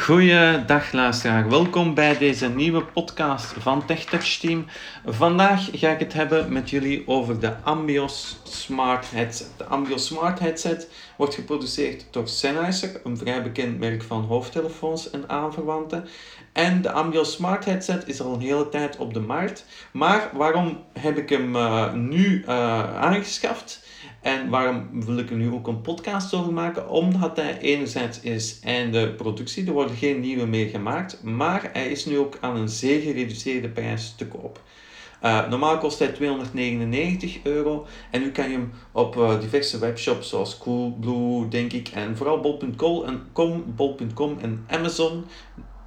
Goeiedag luisteraar, welkom bij deze nieuwe podcast van TechTouch Team. Vandaag ga ik het hebben met jullie over de Ambios Smart Headset. De Ambios Smart Headset wordt geproduceerd door Sennheiser, een vrij bekend merk van hoofdtelefoons en aanverwanten. En de Ambios Smart Headset is al een hele tijd op de markt. Maar waarom heb ik hem uh, nu uh, aangeschaft? En waarom wil ik er nu ook een podcast over maken? Omdat hij enerzijds is einde productie, er worden geen nieuwe meer gemaakt, maar hij is nu ook aan een zeer gereduceerde prijs te koop. Uh, normaal kost hij 299 euro en nu kan je hem op uh, diverse webshops zoals Coolblue, denk ik, en vooral bol.com en, bol.com en Amazon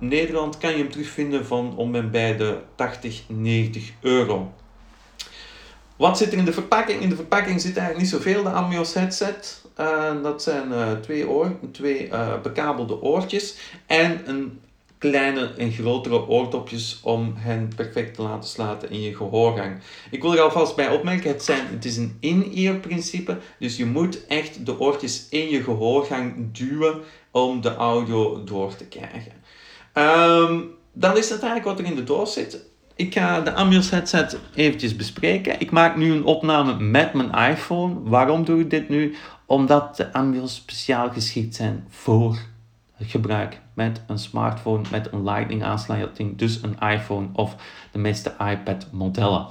Nederland kan je hem terugvinden van om en bij de 80, 90 euro. Wat zit er in de verpakking? In de verpakking zit eigenlijk niet zoveel. De Amios headset. Uh, dat zijn uh, twee, oor, twee uh, bekabelde oortjes. En een kleine en grotere oordopjes om hen perfect te laten slaten in je gehoorgang. Ik wil er alvast bij opmerken, het, zijn, het is een in-ear principe. Dus je moet echt de oortjes in je gehoorgang duwen om de audio door te krijgen. Um, dan is dat eigenlijk wat er in de doos zit. Ik ga de Ambios headset eventjes bespreken. Ik maak nu een opname met mijn iPhone. Waarom doe ik dit nu? Omdat de Ambios speciaal geschikt zijn voor het gebruik met een smartphone met een Lightning aansluiting, dus een iPhone of de meeste iPad modellen.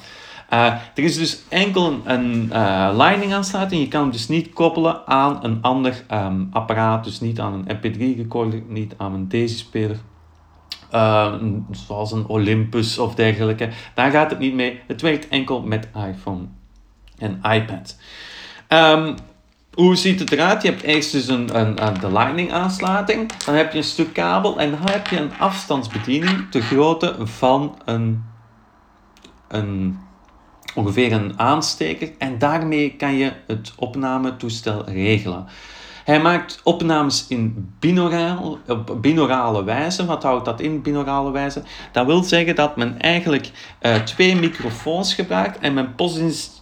Uh, er is dus enkel een uh, Lightning aansluiting. Je kan hem dus niet koppelen aan een ander um, apparaat, dus niet aan een MP3 recorder, niet aan een Daisy-speler uh, zoals een Olympus of dergelijke. Daar gaat het niet mee. Het werkt enkel met iPhone en iPad. Um, hoe ziet het eruit? Je hebt eerst dus een, een, de Lightning aansluiting. Dan heb je een stuk kabel en dan heb je een afstandsbediening de grootte van een, een, ongeveer een aansteker. En daarmee kan je het opnametoestel regelen. Hij maakt opnames in binauraal, op binaurale wijze. Wat houdt dat in, binaurale wijze? Dat wil zeggen dat men eigenlijk uh, twee microfoons gebruikt en men positioneert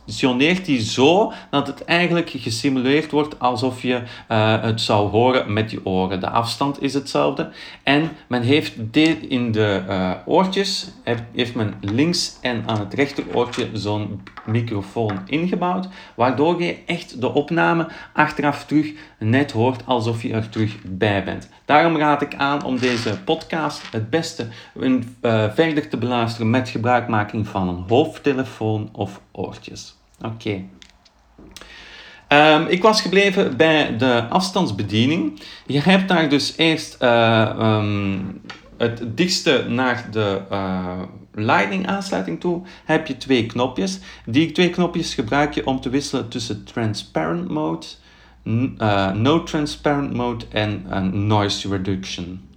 die zo dat het eigenlijk gesimuleerd wordt alsof je uh, het zou horen met je oren. De afstand is hetzelfde. En men heeft dit in de uh, oortjes, heeft men links en aan het rechteroortje zo'n microfoon ingebouwd, waardoor je echt de opname achteraf terug net hoort alsof je er terug bij bent. Daarom raad ik aan om deze podcast het beste uh, verder te beluisteren met gebruikmaking van een hoofdtelefoon of oortjes. Oké. Um, ik was gebleven bij de afstandsbediening. Je hebt daar dus eerst uh, um, het dichtste naar de uh, Lightning aansluiting toe heb je twee knopjes. Die twee knopjes gebruik je om te wisselen tussen transparent mode, uh, no transparent mode en noise reduction.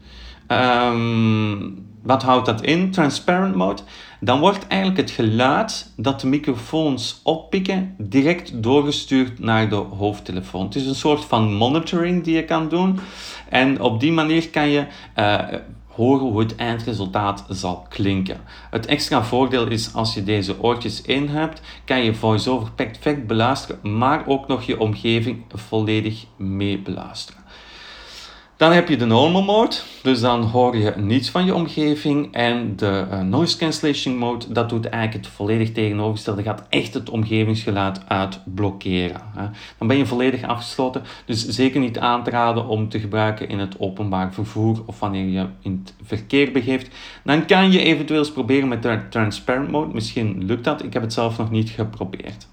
Um, wat houdt dat in? Transparent mode. Dan wordt eigenlijk het geluid dat de microfoons oppikken direct doorgestuurd naar de hoofdtelefoon. Het is een soort van monitoring die je kan doen. En op die manier kan je uh, horen hoe het eindresultaat zal klinken. Het extra voordeel is als je deze oortjes in hebt, kan je voiceover perfect beluisteren, maar ook nog je omgeving volledig mee beluisteren. Dan heb je de normal mode, dus dan hoor je niets van je omgeving. En de uh, noise cancellation mode, dat doet eigenlijk het volledig tegenovergestelde. Gaat echt het omgevingsgeluid uitblokkeren. Hè. Dan ben je volledig afgesloten, dus zeker niet aan te raden om te gebruiken in het openbaar vervoer of wanneer je in het verkeer begeeft. Dan kan je eventueel eens proberen met de transparent mode. Misschien lukt dat, ik heb het zelf nog niet geprobeerd.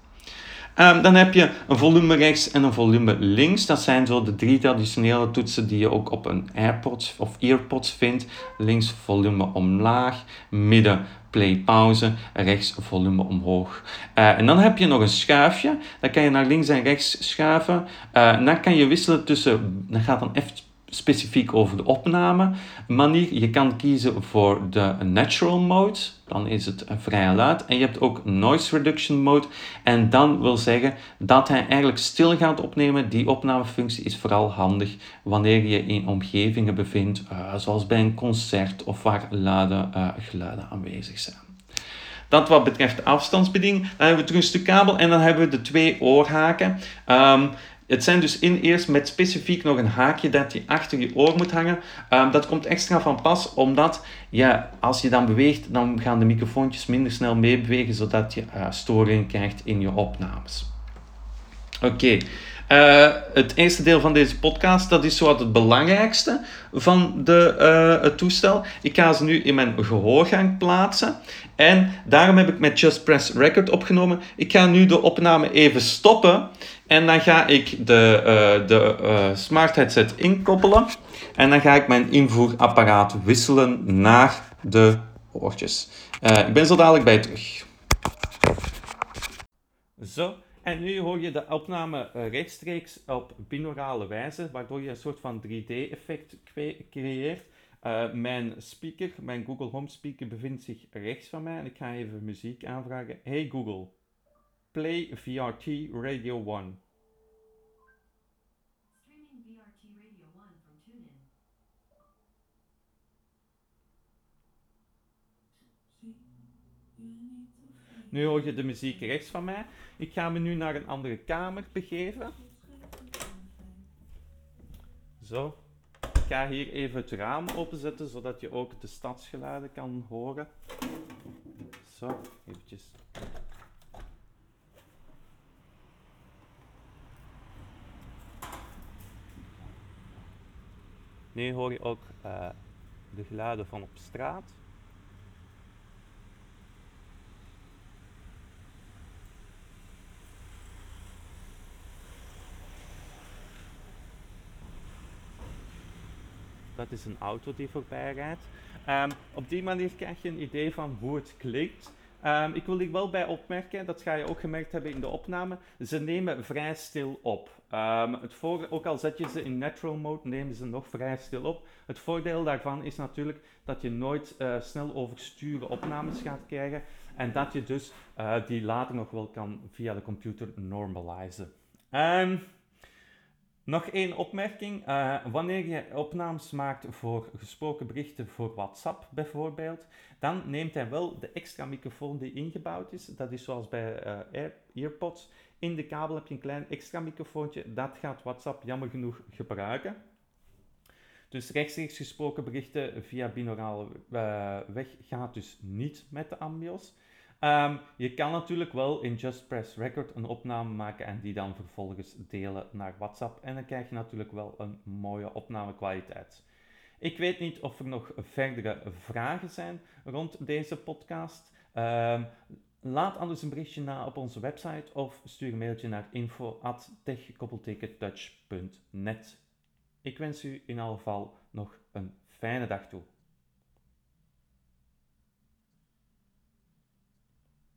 Um, dan heb je een volume rechts en een volume links. Dat zijn zo de drie traditionele toetsen die je ook op een AirPods of EarPods vindt. Links volume omlaag, midden play pauze, rechts volume omhoog. Uh, en dan heb je nog een schuifje. Dan kan je naar links en rechts schuiven. Uh, dan kan je wisselen tussen, dan gaat dan even specifiek over de opname manier. Je kan kiezen voor de natural mode, dan is het vrij luid. En je hebt ook noise reduction mode. En dan wil zeggen dat hij eigenlijk stil gaat opnemen. Die opnamefunctie is vooral handig wanneer je in omgevingen bevindt, uh, zoals bij een concert of waar luide uh, geluiden aanwezig zijn. Dat wat betreft afstandsbediening. Dan hebben we terug een stuk kabel en dan hebben we de twee oorhaken. Um, het zijn dus in eerst met specifiek nog een haakje dat je achter je oor moet hangen. Ehm, dat komt extra van pas, omdat ja, als je dan beweegt, dan gaan de microfoontjes minder snel meebewegen, zodat je uh, storing krijgt in je opnames. Oké, uh, het eerste deel van deze podcast, dat is wat het belangrijkste van de, uh, het toestel. Ik ga ze nu in mijn gehoorgang plaatsen. En daarom heb ik met Just Press Record opgenomen. Ik ga nu de opname even stoppen. En dan ga ik de, uh, de smart headset inkoppelen. En dan ga ik mijn invoerapparaat wisselen naar de oortjes. ik ben zo dadelijk bij terug. Zo. En nu hoor je de opname eh, rechtstreeks op binaurale wijze, waardoor je een soort van 3D-effect creëert. Uh, mijn speaker, mijn Google Home speaker, bevindt zich rechts van mij en ik ga even muziek aanvragen. Hey Google, play VRT Radio 1. Nu hoor je de muziek rechts van mij. Ik ga me nu naar een andere kamer begeven. Zo. Ik ga hier even het raam openzetten, zodat je ook de stadsgeluiden kan horen. Zo, eventjes. Nu hoor je ook uh, de geluiden van op straat. Dat is een auto die voorbij rijdt. Um, op die manier krijg je een idee van hoe het klinkt. Um, ik wil hier wel bij opmerken, dat ga je ook gemerkt hebben in de opname, ze nemen vrij stil op. Um, het ook al zet je ze in natural mode, nemen ze nog vrij stil op. Het voordeel daarvan is natuurlijk dat je nooit uh, snel oversturen opnames gaat krijgen en dat je dus uh, die later nog wel kan via de computer normalizen. Um, nog één opmerking. Uh, wanneer je opnames maakt voor gesproken berichten voor WhatsApp bijvoorbeeld, dan neemt hij wel de extra microfoon die ingebouwd is. Dat is zoals bij uh, AirPods. In de kabel heb je een klein extra microfoontje. Dat gaat WhatsApp jammer genoeg gebruiken. Dus rechtstreeks gesproken berichten via binaurale uh, weg gaat dus niet met de Ambios. Um, je kan natuurlijk wel in Just Press Record een opname maken en die dan vervolgens delen naar WhatsApp. En dan krijg je natuurlijk wel een mooie opnamekwaliteit. Ik weet niet of er nog verdere vragen zijn rond deze podcast. Um, laat anders een berichtje na op onze website of stuur een mailtje naar info.tech-touch.net. Ik wens u in alle geval nog een fijne dag toe.